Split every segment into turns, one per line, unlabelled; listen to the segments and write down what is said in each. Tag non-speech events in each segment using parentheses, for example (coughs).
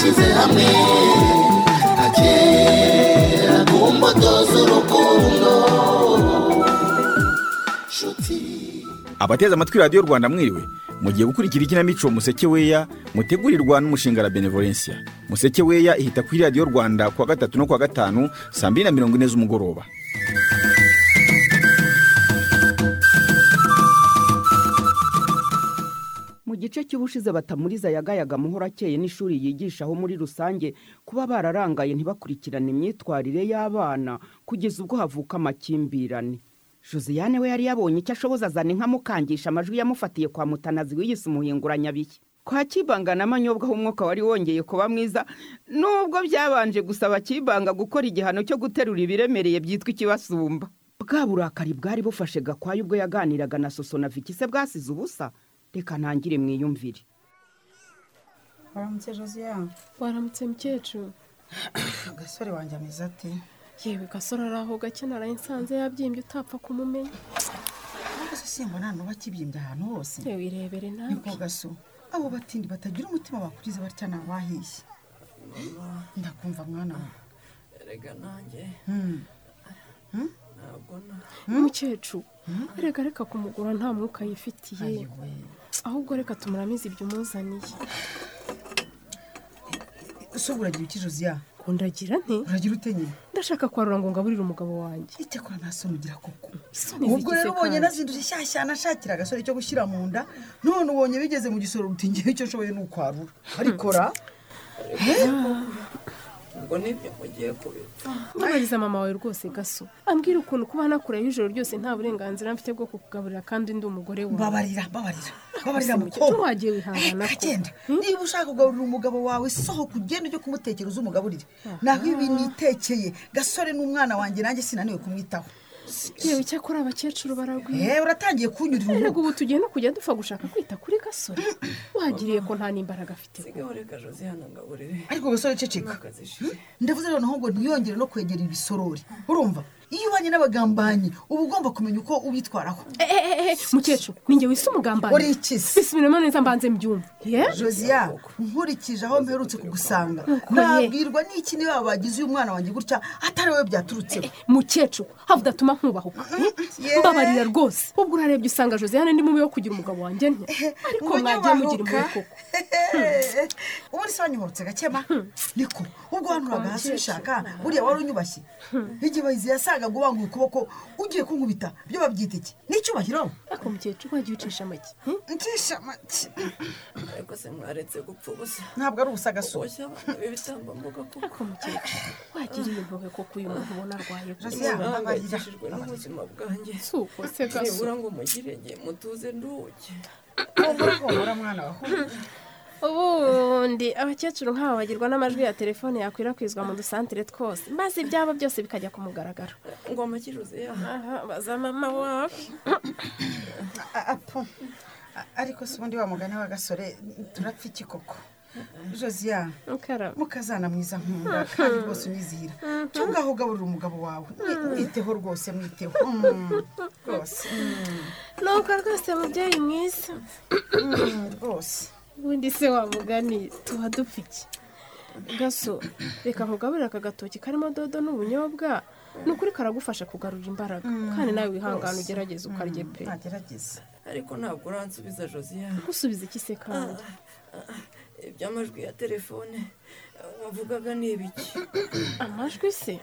twashyize hamwe. Agera ku mbuto z'urukundo.
Abateze amatwi radiyo rwanda mwiriwe mugiye gukurikira ikinamico museke weya mutegurirwa n'umushinga la benevolencia. Museke weya ihita kuri radiyo rwanda kuwa gatatu no kuwa gatanu saa mbiri na mirongo ine z'umugoroba.
Gice cy'ubushize batamuriza yagayaga muhora akeye n'ishuri yigishaho muri rusange kuba bararangaye ntibakurikirane imyitwarire y'abana kugeza ubwo havuka amakimbirane. Josiane we yari yabonye icyo ashoboza azana inka amukangisha amajwi yamufatiye kwa mutanazi wiyise umuhinguranyabiki. Kwa kibanga na manyobwa aho umwuka wari wongeye kuba mwiza nubwo byabanje gusaba kibanga gukora igihano cyo guterura ibiremereye byitwa ikibasumba. Bwa burakari bwari bufashe gakwaye ubwo yaganiraga na soso na viki se bwasize ubusa. Reka ntangire mwiyumvire.
Waramutse josiane
waramutse mukecuru. (coughs)
Agasore wanjye ameze ate?
Yewe gasore ari aho gake nsanze yabyimbye utapfa kumumenya.
Simba nta n'uba akibyimbye ahantu hose?
Yewe irebere nawe
niko gaso abo batindi batagira umutima bakuriza batya ni abahiye ndakumva mwana. We
erega nanjye.
Hmm.
ntabwo na
mukecuru reka reka kumugura nta mwuka yifitiye. Ahubwo reka tumuramize ibyo umuzaniye.
So uragira iki josiane
kundagira nte
uragira ute nyine?
Ndashaka kwarura ngo ngaburire umugabo wanjye.
Icyakora nta soni ugira koko. Ubwo rero ubonye
kandi.
nazinduje shyashyana ashakira agasore cyo gushyira mu nda none ubonye bigeze mu gisoro uti ngewe icyo nshoboye ni ukwarura. Arikora
ubwo ni byo mugiye kubipfa
mbabariza mama wawe rwose gaso ambwira ukuntu kuba nakureho ijoro ryose nta burenganzira mfite bwo kukugaburira kandi ndi umugore wawe.
Babarira babarira babarira mukobwa.
wagiye wihangana ko
kagenda niba ushaka kugaburira umugabo wawe sohoka ugenda ujye kumutekereza umugaburire. Naho ibi nitekeye gasore n'umwana wanjye nanjye sinaniwe kumwitaho.
Yewe icyakora abakecuru baragwira.
Yewe uratangiye kunyurira
erega
urugo
ubu tugiye no kujya dupfa gushaka kwita kuri gasore. Wagiriye ko nta n'imbaraga afite.
Ariko gasore ceceka. Ndavuze noneho ngo ntiyongere no kwegera ibisorori urumva? Iyo ubanye n'abagambanyi uba ugomba kumenya uko ubitwaraho.
Ehehe mukecuru ninjye wise umugambanyi.
Uri ikisi
bisubiremo neza mbanze mbyumve. Ye?
Josiane nkurikije aho mperutse kugusanga. Nabwirwa n'iki niba bagize uyu mwana wanjye gutya atari wowe byaturutseho
mukecuru havu udatuma nkubahuka (laughs)
Yeah.
mbabarira rwose. Ubwo urarebye usanga josiane ndi mubi wo kugira umugabo wanjye nte? Ariko mwagiye mugira impuhwe koko.
Ubu ni se wanyuhurutse gakema niko ubwo wanuraga hasi ubishaka buriya wari unyubashye. Igihe bayizi yasangaga ubanguye ukuboko ugiye kunkubita byo babyita iki? N'icyubahiro?
Ariko mukecuru wagiye ucisha make. Hmm?
ncisha make.
Ariko se mwaretse gupfa ubusa.
Ntabwo ari ubusa gasore
boshya abana b'ibitambambuga kuko
ariko mukecuru wagiriye impuhwe koko uyu muntu ubona arwaye
mbabarira.
bahangayikishijwe n'ubuzima bwanjye.
Si uko se gaso
nibura ngo mugire igihe mutuze
humura humura mwana wa humura.
Ubundi abakecuru nk'aba bagirwa n'amajwi ya telefone yakwirakwizwa mu dusantere twose. Maze ibyabo byose bikajya ku mugaragaro.
Ngo amaki josiane
aha baza mama wawe
A- apo. A- ariko si ubundi wa mugani wa gasore turapfa iki koko?
Mukaraba
mukazana mwiza nkunda kandi rwose unyizihira cyo ngaho ugaburira umugabo wawe? Mwi- mwiteho rwose mwiteho. (laughs) Mm, rwose. Mm,
nuko rwose mubyeyi mwiza.
Mm, rwose.
Ubundi se wamugani tuba dupfa iki gaso reka nkugaburire aka gatoki karimo dodo n'ubunyobwa. Ni ukuri karagufasha kugarura imbaraga. Kandi nawe wihangane ugerageze ukarye pe.
Ntagerageza
ariko ntabwo uransubiza josiane
gusubiza iki se kandi?
Iby'amajwi ya telefone wavugaga ni ibiki?
Amajwi se?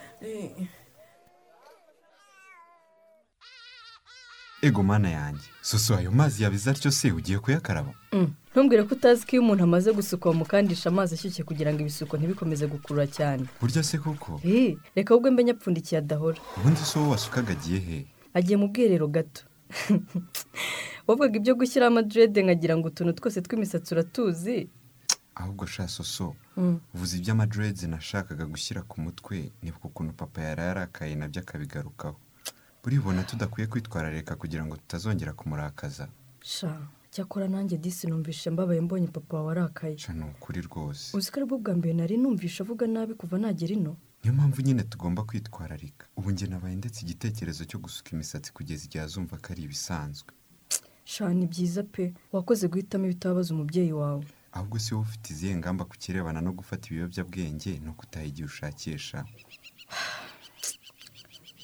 Ego mana yanjye. Soso ayo mazi yabize atyo se ugiye kuyakaraba?
Mm. ntumbwire ko utazi ko iyo umuntu amaze gusukwa mukandisha amazi ashyushye kugira ngo ibisuko ntibikomeze gukurura cyane.
Burya se koko?
Eh, reka ahubwo mbe nyapfundikiye adahora.
Ubundi se wowe wasukaga agiye he?
Agiye mu bwiherero gato. (laughs) Wavugaga ibyo gushyiraho amadrede nkagira ngo utuntu twose tw'imisatsi uratuzi.
Ahubwo sha soso
Mm.
uvuze iby'amadreds nashakaga gushyira ku mutwe. Nibuka ukuntu papa yari yarakaye na byo akabigarukaho. Buribona tudakwiye kwitwararika kugira ngo tutazongera kumurakaza.
Sha cyakora nanjye disi numvishe mbabaye mbonye papa wawe arakaye.
Sha ni ukuri rwose.
Uzi ko ari bwo bwa mbere nari numvishe avuga nabi kuva nagera ino?
Niyo mpamvu nyine tugomba kwitwararika. Ubu njye nabaye ndetse igitekerezo cyo gusuka imisatsi kugeza igihe azumva ko ari ibisanzwe.
Sha ni byiza pe. Wakoze guhitamo ibitabaza umubyeyi wawe.
Ahubwo si wowe ufite izihe ngamba ku kirebana no gufata ibiyobyabwenge no kutaha igihe ushakisha?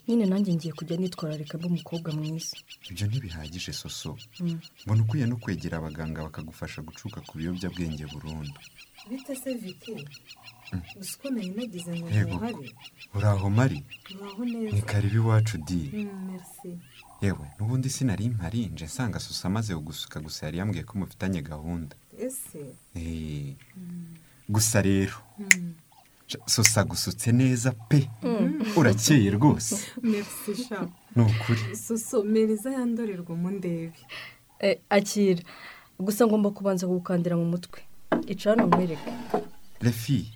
Nyine nanjye ngiye kujya nitwararika mba umukobwa mwiza.
Ibyo ntibihagije soso. Mbona ukwiye no kwegera abaganga bakagufasha gucuka ku biyobyabwenge burundu.
Bite se viki gusa uko nari nagize ngo
Yego.
ntuhari
uraho mari ni karibu iwacu di
Mm, merci.
Yewe n'ubundi sinari mpari nje nsanga soso amaze kugusuka gusa yari yambwiye ko mufitanye gahunda.
Ese?
Eh, gusa rero.
Mm.
soso agusutse neza pe. Urakeye rwose. Ni ukuri
soso meriza yandorerwamo ndebe
Eh, akira gusa ngomba kubanza kugukandira mu mutwe. Icara hano nkwereke
refi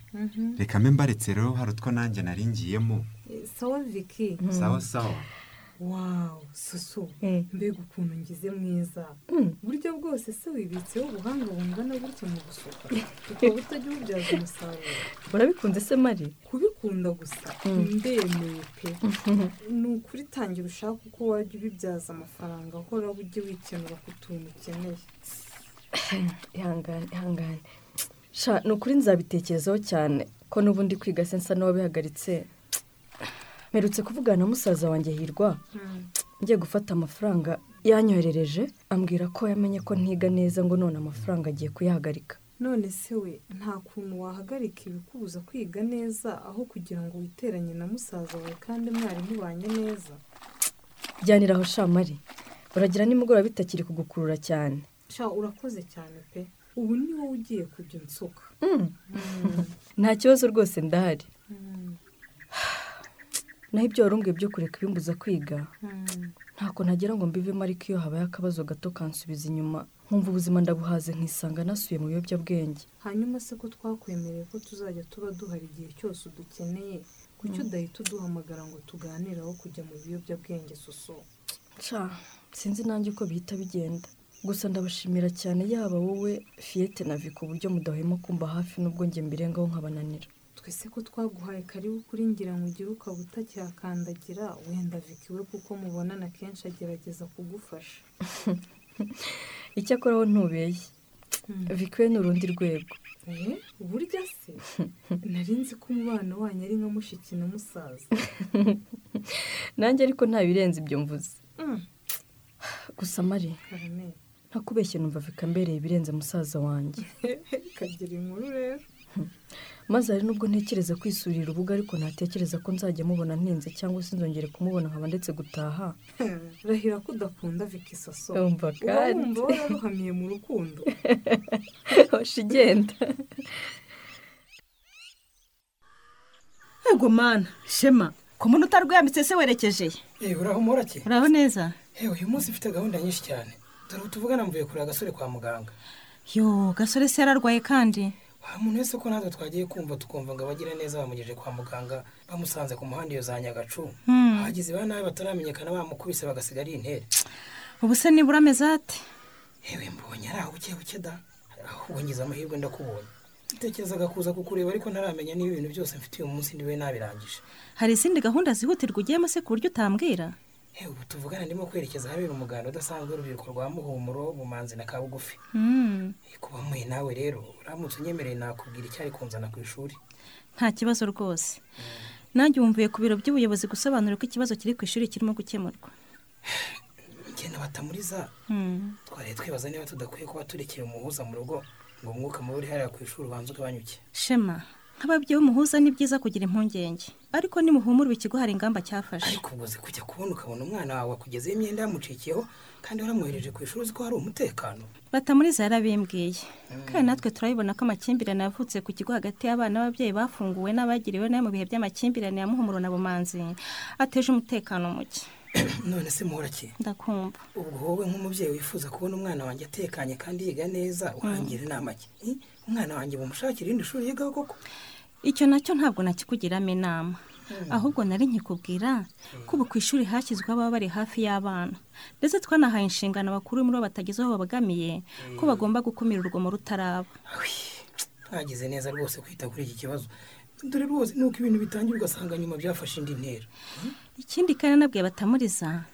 reka mbe mbaretse rero hari utwo nanjye nari ngiyemo.
Eh, sawa viki
sawa sawa.
Wawu soso.
Mm.
mbega ukuntu ngize mwiza. Buryo bwose se wibitseho ubuhanga bungana gutya mu gusuka (laughs) ukaba utajya ububyaza umusaruro.
Urabikunze se mari?
Kubikunda gusa. Ndemeye pe (laughs) ni ukuri tangira ushaka uko wajya ubibyaza amafaranga ahora ujye wikenura ku tuntu ukeneye. (clears throat)
Ihangane ihangane. Ni ukuri nzabitekerezaho cyane ko n'ubundi kwiga se nsa n'uwabihagaritse. Mperutse kuvugana na musaza wanjye hirwa ngiye gufata amafaranga yanyoherereje ambwira ko yamenye ko ntiga neza ngo none amafaranga agiye kuyahagarika.
None se we nta kuntu wahagarika ibikubuza kwiga neza aho kugira ngo witeranye na musaza wawe kandi mwari mubanye neza?
Byanira aho shamari. Uragira nimugoroba bitakiri kugukurura cyane.
Sha urakoze cyane pe. Ubu ni wowe ugiye kujya unsuka
nta kibazo rwose ndahari. (sighs) naho ibyo warumbwiye byo kureka ibimbuza kwiga. Ntako ntagira ngo mbivemo ariko iyo habaye akabazo gato kansubiza inyuma. Nkumva ubuzima ndabuhaze nkisanga nasuye mu biyobyabwenge.
Hanyuma se ko twakwemereye ko tuzajya tuba duhari igihe cyose udukeneye? Kuki udahita uduhamagara ngo tuganire aho kujya mu biyobyabwenge soso?
Ca, sinzi nanjye uko bihita bigenda. Gusa ndabashimira cyane yaba wowe fiyete na vi ku buryo mudahwema kumba hafi n'ubwo njye mbirengaho nkabananira.
Twese ko twaguhaye karibu kuri ngira ngo ugire ukaba utakihakandagira wenda viki we kuko mubonana kenshi agerageza kugufasha. (laughs)
Icyakora wo ntubeshye. Vikiwe ni urundi rwego.
Eh, burya se? (laughs) Nari nzi ko umubano wanyu ari nka mushiki na musaza. (laughs)
Nanjye ariko nta birenze ibyo mvuze.
Mm,
gusa mari ntakubeshye numva vika mbereye ibirenze musaza wanjye.
Kagira inkuru rero.
Maze hari n'ubwo ntekereza kwisurira urubuga ariko ntatekereza ko nzajya mubona ntinze cyangwa se nzongere kumubona nkaba ndetse gutaha. (laughs)
Rahira ko udakunda viki soso
Umva
uba
kandi.
wumva wararuhamiye mu rukundo. (laughs)
Hoshi igenda.
Ego mana shema ku muntu utarwiyambitse se werekeje?
Yewe uraho murake
uraho neza.
Yewe uyu munsi mfite gahunda nyinshi cyane. Dore tuvugana mvuye kureba agasore kwa muganga.
Yo gasore se yararwaye kandi.
Wa muntu wese ko natwe twagiye kumva tukumva ngo abagire neza bamugejeje kwa muganga bamusanze ku muhanda iyo za nyagacu.
Hmm.
abagizi ba nabi bataramenyekana bamukubise bagasiga ari intere
ubu se nibura ameze ate?
Yewe mbonye ari aho buke buke da. Ahubwo ngize amahirwe ndakubonye. Ntekerezaga kuza kukureba ariko ntaramenya niba ibintu byose mfite uyu munsi ndiwe nabirangije.
Hari izindi gahunda zihutirwa ugiyemo se ku buryo utambwira
ubu tuvugana ndimo kwerekeza ahabera umuganda udasanzwe w'urubyiruko rwa muhumuro bumanzi na kabugufi.
Hmm,
kuba muye nawe rero uramutse unyemereye nakubwira icyari kunzana ku ishuri.
Nta kibazo rwose. Nanjye wumviye ku biro by'ubuyobozi gusobanura ko ikibazo kiri ku ishuri kirimo gukemurwa. (sighs)
Ngenda batamuriza.
Hmm,
twari twibaza niba tudakwiye kuba turekera umuhuza mu rugo ngo umwuka mubi uri hariya ku ishuri ubanze ugabanyuke
shema. Nk'ababyeyi b'umuhuza ni byiza kugira impungenge. Ariko nimuhumurwa ikigo hari ingamba cyafashe?
Ariko ubwo uzi kujya kubona ukabona umwana wawe akugezeho imyenda yamucikiyeho kandi waramwohereje ku ishuri uzi ko hari umutekano.
Batamuriza yarabimbwiye kandi natwe turabibona ko amakimbirane yavutse ku kigo hagati y'abana n'ababyeyi bafunguwe n'abagiriwe na yo mu bihe by'amakimbirane ya muhumuro na bumanzi ateje umutekano muke. (clears throat)
None se muhorake
ndakumva.
Ubwo wowe nk'umubyeyi wifuza kubona umwana wanjye atekanye kandi yiga neza urangira inama Eh, umwana wanjye bumushakira irindi shuri yigaho koko?
Icyo na cyo ntabwo nakikugiramo inama. Ahubwo nari nkikubwira ko ubu ku ishuri hashyizweho ababa bari hafi y'abana. Ndetse twanahaye inshingano abakuru muri bo batageze aho babagamiye ko bagomba gukumira urugomo rutaraba.
Mwagize neza rwose kwita kuri iki kibazo. Dore rwose nuko ibintu bitangira ugasanga nyuma byafashe indi ntera.
Ikindi kandi nabwiye batamuriza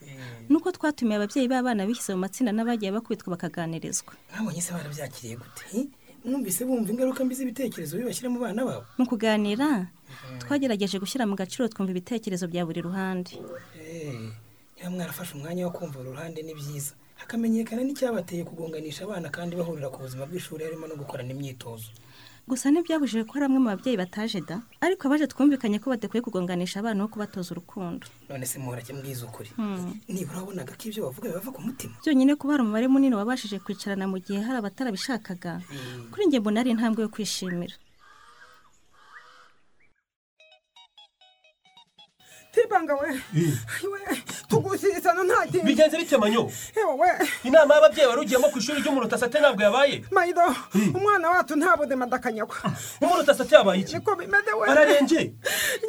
ni uko twatumiye ababyeyi b'abana bishyize mu matsinda n'abagiye bakubitwa bakaganirizwa
mwabonye se barabyakiriye gute Mwumvise bumva ingaruka mbi z'ibitekerezo bibashyira mu bana babo.
Mu kuganira twagerageje gushyira mu gaciro twumva ibitekerezo bya buri ruhande.
Eh, niba mwarafashe umwanya wo kumva uru ruhande ni byiza. Hakamenyekana n'icyabateye kugonganisha abana kandi bahurira ku buzima bw'ishuri harimo no gukorana imyitozo.
Gusa ntibyabujije ko hari bamwe mu babyeyi bataje da. Ariko abaje twumvikanye ko badakwiye kugonganisha abana no kubatoza urukundo.
None se muhora mbwiza ukuri?
Hmm.
nibura wabonaga ko ibyo bavuga biva ku mutima?
Byonyine kuba hari umubare munini wabashije kwicarana mu gihe hari abatarabishakaga. Kuri njye mbona ari intambwe yo kwishimira.
Tibanga we we tugusisana nta kintu
bigenze bite manyo
we
inama y'ababyeyi wari ugiyemo ku ishuri ry'umurutasate ntabwo yabaye
mayido umwana wacu nta buzima ndakanyagwa
umurutasate yabaye iki
niko bimeze we
ararembye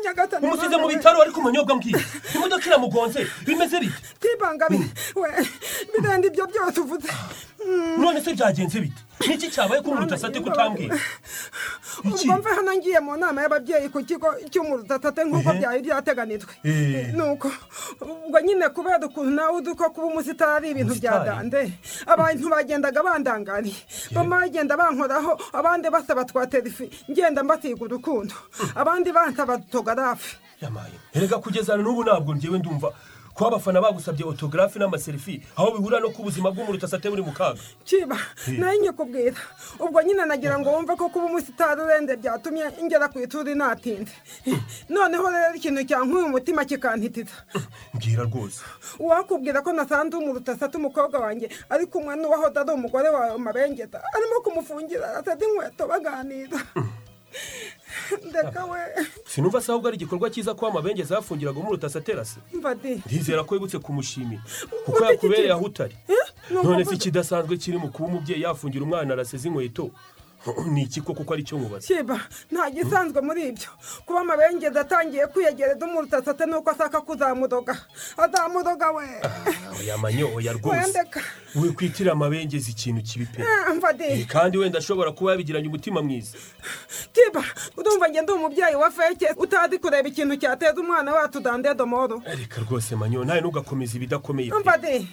nyagatani
umusize mu bitaro ariko umanyobwa mbwiye imodoka iramugonze bimeze bite
tibanga we birenda ibyo byose uvuze
none se byagenze bite niki cyabaye ko umurutasate kutambwira iki
ubwo mve hano ngiye mu nama y'ababyeyi ku kigo cy'umurutasate nk'uko byari byateganijwe. Nuko ubwo nyine kubera ukuntu nawe uzi ko kuba umusitari ari ibintu bya dande abantu bagendaga bandangariye bamwe bagenda bankoraho abandi basaba twa terifi ngenda mbasiga urukundo. Abandi bansaba togarafe
yamaye. Erega kugeza n'ubu ntabwo njyewe ndumva kuba abafana bagusabye autografe n'amaserifi aho bihurira no ku buzima bw'umurutasate buri mu kaga
kiba
na
yo nyikubwira ubwo nyine nagira ngo wumve ko kuba umusitari urende byatumye ngera ku ishuri natinze. Noneho rero ikintu cyankuye umutima kikantitiza.
Mbwira rwose.
Uwakubwira ko nasanze umurutasate umukobwa wanjye ari kumwe n'uwahoze ari umugore wawe mabengeza arimo kumufungira ateze inkweto baganira. We (laughs)
sinumva se ahubwo ari igikorwa cyiza kuba amabengeza yafungiraga umurutasate rase
mvadi
ndizera ko wibutse kumushimira. Kuko yakubereye aho utari. None se ikidasanzwe kiri mu kuba umubyeyi yafungira umwana araseze inkweto. (clears throat) ni iki ko kuko ari cyo mubaza
kiba nta gisanzwe muri ibyo. Kuba amabengeza atangiye kwiyegereza umurutasate nuko ashaka kuzamudoga. Azamudoga we.
Oya manyo oya rwose. Wikwitira amabengeza ikintu kibi pe.
Mvadi
Eh, kandi wenda ashobora kuba yabigiranye umutima mwiza.
Kiba urumva njye ndi umubyeyi wa feke. Utazi kureba ikintu cyateza umwana wacu dandedomoro
reka rwose manyo nawe ntugakomeza ibidakomeye pe.
Mvadi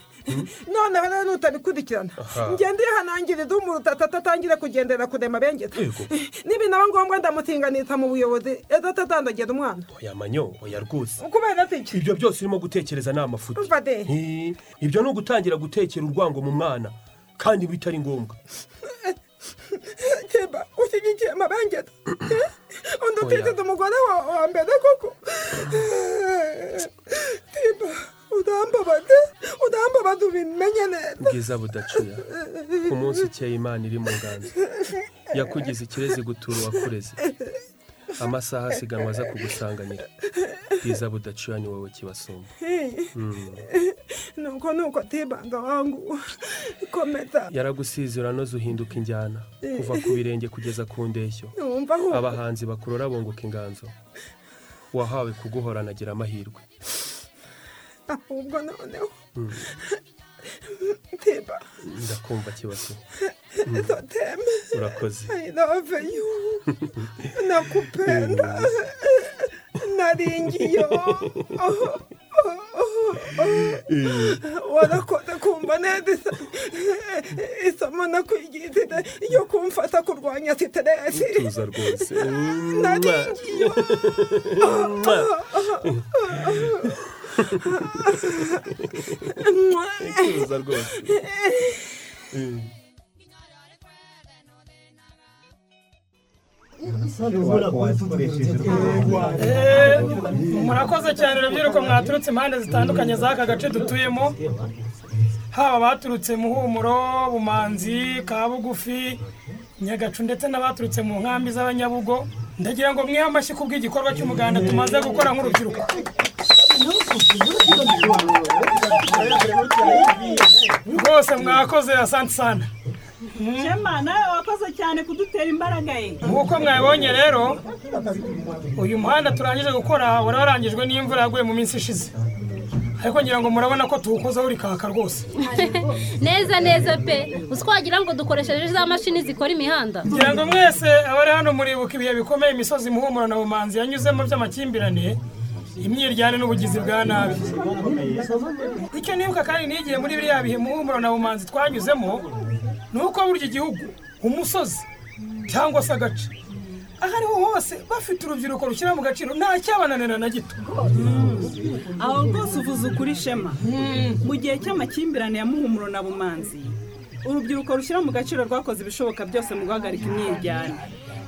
noneho rero nutabikurikirana ngende yihanangiriza umurutatata atatangire kugendera kure mabengeza
Yego. (laughs)
nibinaba ngombwa ndamutinganitsa mu buyobozi. Ejo atazandagera umwana.
Oya manyo oya rwose.
Kubera iki?
Ibyo byose urimo gutekereza ni amafuti ibyo ni ugutangira gutekera urwango mu mwana kandi bitari ngombwa. (laughs)
Kiba ushyigikiye mabengeza (coughs) undi
Oya.
utitiza umugore wa mbere koko. Kiba udambabaze udambabaze ubimenye neza
ubwiza budacuya. Umunsi ukeye imana iri mu nganzo. Yakugize ikirezi gutura uwakureze amasaha asiganwa aza kugusanganira. Bwiza budacuya ni wowe kibasumba. Mm.
nuko nuko tibanga wangu. Komeza.
Yaragusize uranoze uhinduka injyana. Kuva ku birenge kugeza ku ndeshyo. Abahanzi bakurora bunguka inganzo. Wahawe kuguhorana agira amahirwe.
Ahubwo noneho tiba
ndakumva kibazo
toteme
urakoze
I love you nakupenda naringiyo warakoze kumva neza isomo nakwigishije iyo kumfata kurwanya siteresi
tuza rwose
naringiyo
tuza rwose Mm.
murakoze cyane urubyiruko mwaturutse impande zitandukanye z'aka gace dutuyemo. Haba abaturutse muhumuro bumanzi kabugufi nyagacu ndetse n'abaturutse mu nkambi z'abanyabugo. Ndagira ngo mwihe amashyi ku bw'igikorwa cy'umuganda tumaze gukora nk'urubyiruko. Rwose mwakoze asante sana.
Shema nawe wakoze cyane kudutera imbaraga ye.
Nk'uko mwabibonye rero uyu muhanda turangije gukora wari warangijwe n'imvura yaguye mu minsi ishize. Ariko ngira ngo murabona ko tuwukozeho uri kaka rwose.
Neza neza pe. Uzi ko wagira ngo dukoresheje za mashini zikora imihanda?
Ngira ngo mwese abari hano muribuka ibihe bikomeye imisozi muhumuro na bumanzi yanyuzemo by'amakimbirane imyiryane n'ubugizi bwa nabi. Icyo nibuka kandi nigiye muri biriya bihe muhumuro na bumanzi twanyuzemo ni uko burya igihugu umusozi cyangwa se agace aho ariho hose bafite urubyiruko rushyira mu gaciro nta cyabananira na gito.
Aho rwose uvuze ukuri shema. Mu gihe cy'amakimbirane ya muhumuro na bumanzi urubyiruko rushyira mu gaciro rwakoze ibishoboka byose mu guhagarika imyiryane.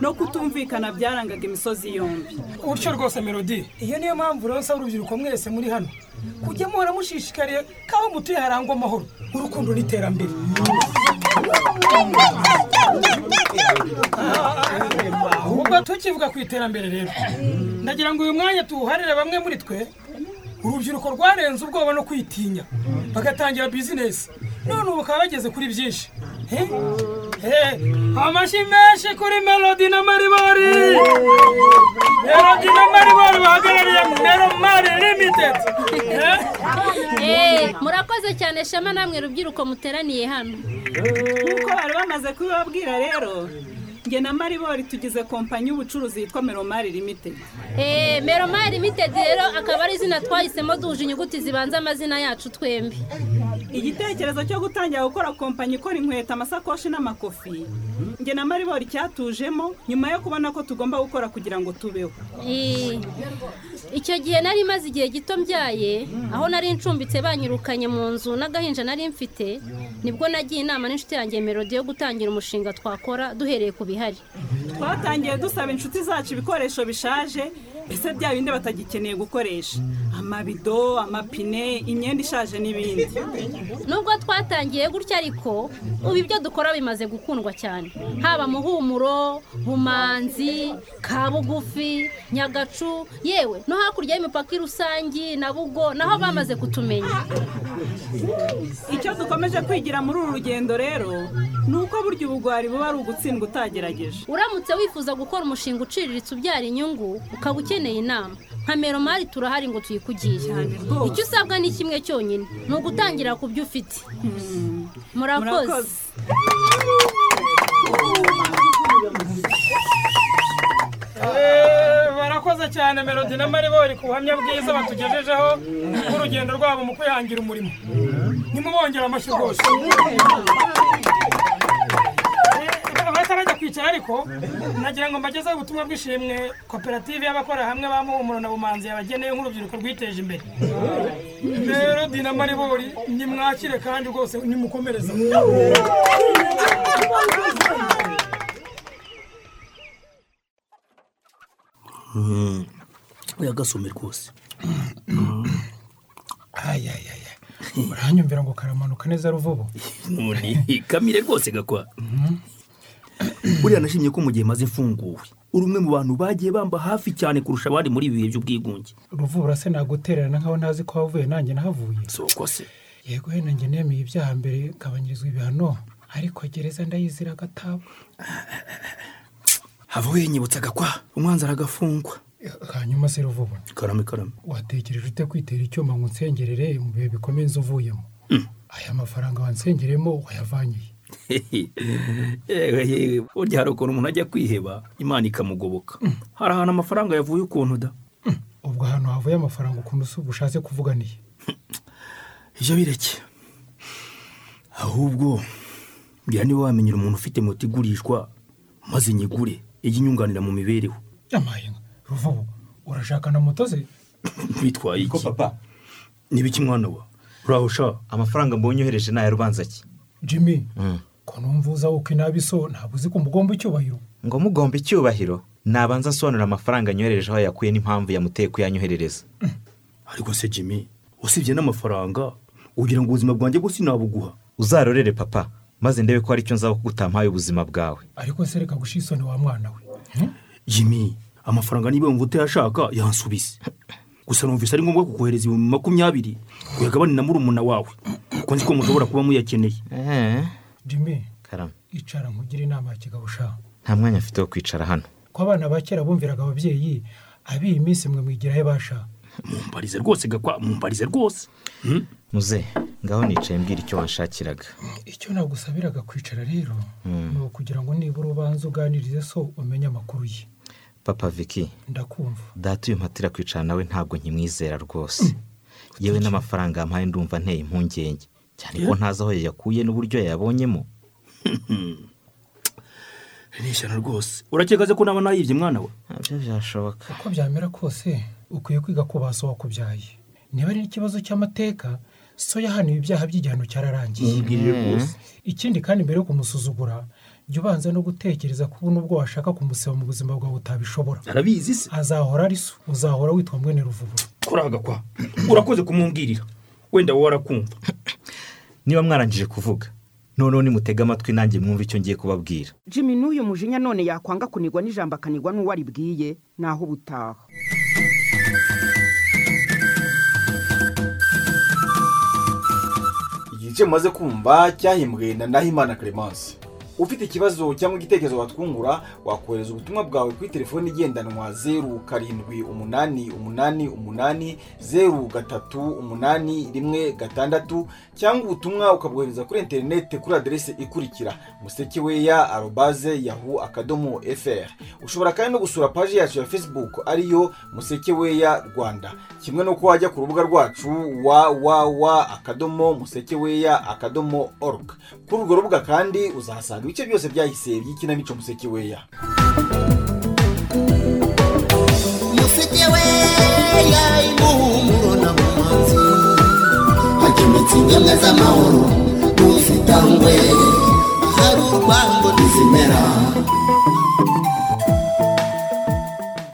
No kutumvikana byarangaga imisozi yombi.
Utyo rwose melodi iyo niyo mpamvu rero nsaba urubyiruko mwese muri hano. Kujya muhora mushishikariye ko aho mutuye harangwa amahoro. Urukundo n'iterambere. Ubwo tukivuga ku iterambere rero. Ndagira ngo uyu mwanya tuwuharire bamwe muri twe urubyiruko rwarenze ubwoba no kwitinya. Bagatangira bizinesi none ubu bakaba bageze kuri byinshi? Eh, amashyi menshi kuri melodi na maribori melodi na maribori bahagarariye meromari limitedi
Eh, murakoze cyane shema namwe rubyiruko muteraniye hano
nk'uko bari bamaze kubibabwira rero njye na maribori tugize kompanyi y'ubucuruzi yitwa meromari limitedi
Eh, meromari limitedi rero akaba ari izina twahisemo duhuje inyuguti zibanza amazina yacu twembi
igitekerezo cyo gutangira gukora kompanyi ikora inkweto amasakoshi n'amakofi. Njye na maribori cyatujemo nyuma yo kubona ko tugomba gukora kugira ngo tubeho.
Eh, icyo gihe nari maze igihe gito mbyaye aho nari ncumbitse banyirukanye mu nzu n'agahinja nari mfite ni bwo nagiye inama n'inshuti yanjye melodi yo gutangira umushinga twakora duhereye ku bihari.
Twatangiye dusaba inshuti zacu ibikoresho bishaje mbese bya bindi batagikeneye gukoresha. Amabido amapine imyenda ishaje n'ibindi.
Nubwo twatangiye gutya ariko ubu ibyo dukora bimaze gukundwa cyane. Haba muhumuro bumanzi kabugufi nyagacu yewe no hakurya y'imipaka rusange na bugo naho bamaze kutumenya.
Icyo dukomeje kwigira muri uru rugendo rero ni uko burya ubugwari buba ari ugutsindwa utagerageje.
Uramutse wifuza gukora umushinga uciriritse ubyara inyungu ukaba ukeneye inama. Nka meromari turahari ngo tuyikugiye icyo usabwa ni kimwe cyonyine ni ugutangira ku byo ufite. Murakoze.
Eh, barakoze cyane melodi na maribori ku buhamya bwiza batugejejeho bw'urugendo rwabo mu kwihangira umurimo. Nimubongera amashyi rwose. Batarajya kwicara ariko nagira ngo mbagezeho ubutumwa bw'ishimwe koperative y'abakora hamwe ba muhumuro na bumanzi yabageneye nk'urubyiruko rwiteje imbere. Melodi na maribori nimwakire kandi rwose nimukomereze.
Yagasome rwose
ayayaya uranyumvira ngo karamanuka neza ruvubu?
Kamire rwose gakwa. Buriya nashimye ko mu gihe maze mfunguwe. Uri umwe mu bantu bagiye bamba hafi cyane kurusha abandi muri ibi bihe by'ubwigunge.
Ruvubura se nagutererana nkaho ntazi ko wavuye nanjye nahavuye.
Soko se.
Yego wenda njye nemeye ibyaha mbere ngabanyirizwa ibihano? Ariko gereza ndayizira agatabo
havuye nyibutsa gakwa umwanzi aragafungwa
hanyuma se ruvubu
karame karame.
Watekereje ute kwitera icyuma ngo unsengerere mu bihe bikomeye inzu uvuyemo? Aya mafaranga wansengeremo
yewe burya hari ukuntu umuntu ajya kwiheba imana ikamugoboka hari ahantu amafaranga yavuye ukuntu da
ubwo ahantu havuye amafaranga ukuntu si ubushatse kuvuganiye
ibyo bireke ahubwo mbwira niba wamenyera umuntu ufite moto igurishwa maze nyigure ijye inyunganira mu mibereho
amahinga ruvubu urashaka na moto ze
bitwaye iki papa n'ibiki mwana wa uraho sha
amafaranga mbonye uhereje ni aya rubanza ki
jimmy ko numva uza uko inabi so ntabwo uzi ko umugomba icyubahiro?
Ngo mugomba icyubahiro nabanza asobanura amafaranga anyohereje aho yakuye n'impamvu yamuteye kuyanyoherereza.
Ariko se jimmy usibye n'amafaranga ugira ngo ubuzima bwanjye bwose nabuguha
uzarorere papa maze ndebe ko hari icyo nzaba kugutampaye ubuzima bwawe.
Ariko se reka gushyira isoni wa mwana we.
Jimmy amafaranga niba wumva utayashaka yansubize (laughs) gusa numvise ari ngombwa kukohereza ibihumbi makumyabiri uyagabane na murumuna wawe. Kuko nzi ko mushobora kuba muyakeneye.
Jimmy.
Karame
icara nkugire inama ya kigabo ushaka
nta mwanya afite wo kwicara hano.
Ko abana ba kera bumviraga ababyeyi ab'iyi minsi mwe mwigira he basha
mumbarize rwose gakwa mumbarize rwose.
Muze ngaho nicaye mbwira icyo wanshakiraga.
Icyo nagusabiraga kwicara rero
Mm.
ni ukugira ngo nibura ubanze uganirize so umenye amakuru ye.
Papa viki
ndakumva.
data uyu mpatira kwicara nawe ntabwo nkimwizera rwose. Yewe n'amafaranga yampaye ndumva nteye impungenge. Cyane ko ntazi aho yayakuye n'uburyo yayabonyemo (laughs)
ni ishyano rwose. Urakeka se ko naba nayibye mwana we?
Nabyo byashoboka.
Uko byamera kose ukwiye kwiga ko ba so wakubyaye niba ari ikibazo cy'amateka so yahaniwe ibyaha by'igihano cyararangiye.
Rwose.
ikindi kandi mbere yo kumusuzugura jya ubanza no gutekereza ko nubwo washaka kumusaba mu buzima bwawe utabishobora.
Arabizi se?
Azahora ari so. Uzahora witwa mwene ruvubura.
Kuraga kwa. Urakoze kumumbwirira wenda wowe arakumva (coughs)
niba mwarangije kuvuga noneho nimutega amatwi nanjye mwumve icyo ngiye kubabwira.
Jimmy n'uyu mujinya none yakwanga kunigwa n'ijambo akanigwa n'uwo aribwiye naho ubutaha.
Igice mumaze kumva cyahimbwe na nahimana clemence. Ufite ikibazo cyangwa igitekerezo watwungura wakohereza ubutumwa bwawe kuri telefoni igendanwa zeru karindwi umunani umunani umunani zeru gatatu umunani rimwe gatandatu cyangwa ubutumwa ukabwohereza kuri interineti kuri aderesi ikurikira musekeweya arobaze yahu akadomo fr ushobora kandi no gusura paji yacu ya facebook ariyo musekeweya rwanda. Kimwe n'uko wajya ku rubuga rwacu www akadomo musekeweya akadomo org. Kuri urwo rubuga kandi uzahasanga ibice byose byahise by'ikinamico musekeweya
musekeweya imuhumuro na bumanzi hakemetse ingemwe z'amahoro ntuzitangwe hari urwango ntizimera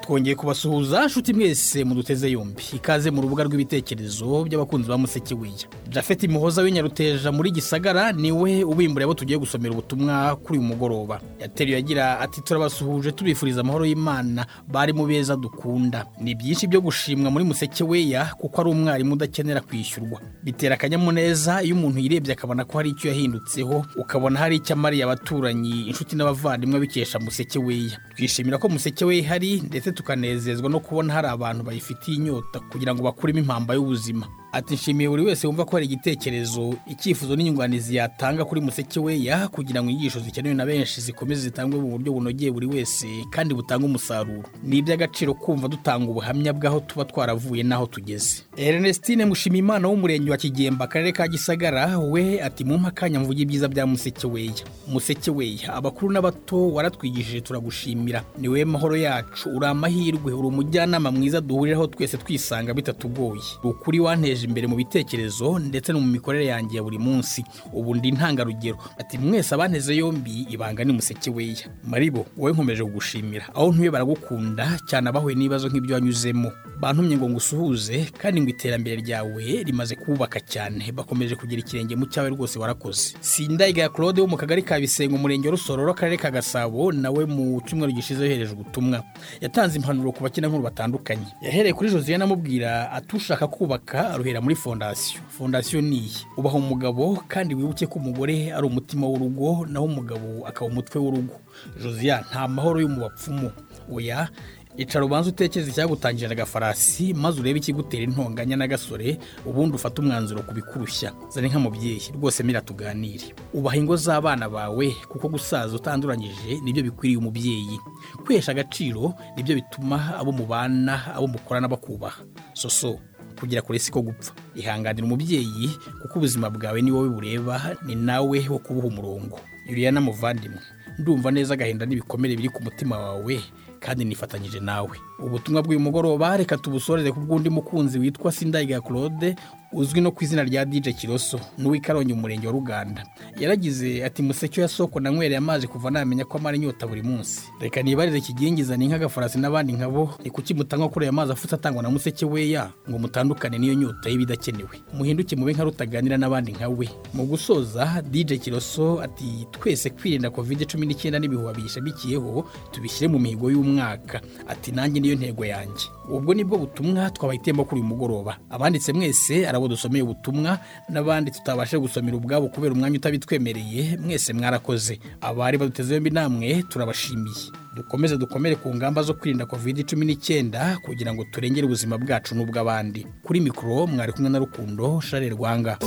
twongeye kubasuhuza nshuti mwese muduteze yombi. Ikaze mu rubuga rw'ibitekerezo by'abakunzi ba musekeweya jafeti muhoza w'inyaruteja muri gisagara ni we ubimburiye abo tugiye gusomera ubutumwa kuri uyu mugoroba. Yateruye agira ati turabasuhuje tubifuriza amahoro y'imana bari mu beza dukunda. Ni byinshi byo gushimwa muri musekeweya kuko ari umwarimu udakenera kwishyurwa. Bitera akanyamuneza iyo umuntu yirebye akabona ko hari icyo yahindutseho ukabona hari icyo amariye abaturanyi inshuti n'abavandimwe bikesha musekeweya twishimira ko musekeweya ihari ndetse tukanezezwa no kubona hari abantu bayifitiye inyota kugira ngo bakuremo impamba y'ubuzima. Ati nshimiye buri wese wumva ko hari igitekerezo icyifuzo n'inyunganizi yatanga kuri museke weya kugira ngo inyigisho zikenewe na benshi zikomeze zitangwe mu buryo bunogeye buri wese kandi butanga umusaruro. Ni iby'agaciro kumva dutanga ubuhamya bw'aho tuba twaravuye n'aho tugeze. Ernestine mushimimana w'umurenge wa kigemba akarere ka gisagara we ati mu akanya mvuge ibyiza bya museke weya. Museke weya abakuru n'abato waratwigishije turagushimira. Ni we mahoro yacu uri amahirwe uri umujyanama mwiza duhuriraho twese twisanga bitatugoye ukuri wanteje imbere mu bitekerezo ndetse no mu mikorere yanjye ya buri munsi. Ubu ndi intangarugero ati mwese abanteze yombi ibanga ni museke weya. Maribo wowe nkomeje kugushimira. Aho ntuye baragukunda cyane abahuye n'ibibazo nk'ibyo wanyuzemo. Bantumye ngo ngusuhuze kandi ngo iterambere ryawe rimaze kubaka cyane. Bakomeje kugira ikirenge mu cyawe rwose warakoze. Sindayiga claude wo mu kagari ka bisengo umurenge wa rusororo akarere ka gasabo nawe mu cyumweru gishize yohereje ubutumwa. Yatanze impanuro ku bakina nkuru batandukanye. Yahereye kuri josiane amubwira ati ushaka kubaka aruhera muri fondasiyo fondasiyo ni iyi. Ubaha umugabo kandi wibuke ko umugore ari umutima w'urugo naho umugabo akaba umutwe w'urugo. Josiane nta mahoro yo mu bapfumu. Oya icara ubanza utekereza icyagutangirira agafarasi maze urebe ikigutera intonganya n'agasore ubundi ufate umwanzuro ku bikurushya. Zane nk'umubyeyi rwose mira tuganire. Ubaha ingo z'abana bawe kuko gusaza utanduranyije ni byo bikwiriye umubyeyi. Kwihesha agaciro ni byo bituma abo mubana abo mukorana bakubaha. Soso. Kugira kure siko gupfa. Ihanganira umubyeyi kuko ubuzima bwawe ni wowe bureba ni nawe wo kubuha umurongo. Yuriya n'amuvandimwe ndumva neza agahinda n'ibikomere biri ku mutima wawe kandi nifatanyije nawe. Ubutumwa bw'uyu mugoroba reka tubusoreze ku bw'undi mukunzi witwa sindayiga claude uzwi no ku izina rya dj kiroso n'uw'ikarongi mu murenge wa ruganda. Yaragize ati museke ya soko nanywereye amazi kuva namenya ko amara inyota buri munsi. Reka nibarize kigingiza ni nk'agafarasi n'abandi nkabo ni kuki mutanywa kuri aya mazi afutse atangwa na museke weya ngo mutandukane n'iyo nyota y'ibidakenewe muhinduke mube nka rutaganira n'abandi nkawe mu gusoza dj kiroso ati twese kwirinda covid cumi n'icyenda n'ibihuha biyishamikiyeho tubishyire mu mihigo y'umwaka. Ati nanjye niyo ntego yanjye. Ubwo ni bwo butumwa twabahitiyemo kuri uyu mugoroba. Abanditse mwese arabo dusomeye ubutumwa n'abandi tutabashe gusomera ubwabo kubera umwanya utabitwemereye mwese mwarakoze. Abari baduteze yombi namwe turabashimiye. Dukomeze dukomere ku ngamba zo kwirinda covid cumi n'icyenda kugira ngo turengere ubuzima bwacu n'ubw'abandi. Kuri mikoro mwari kumwe na rukundo share rwanga.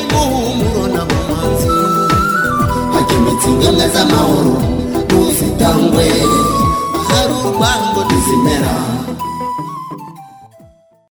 Imuhumuro na z'amahoro ntuzitangwe. Hari urwango ntizimera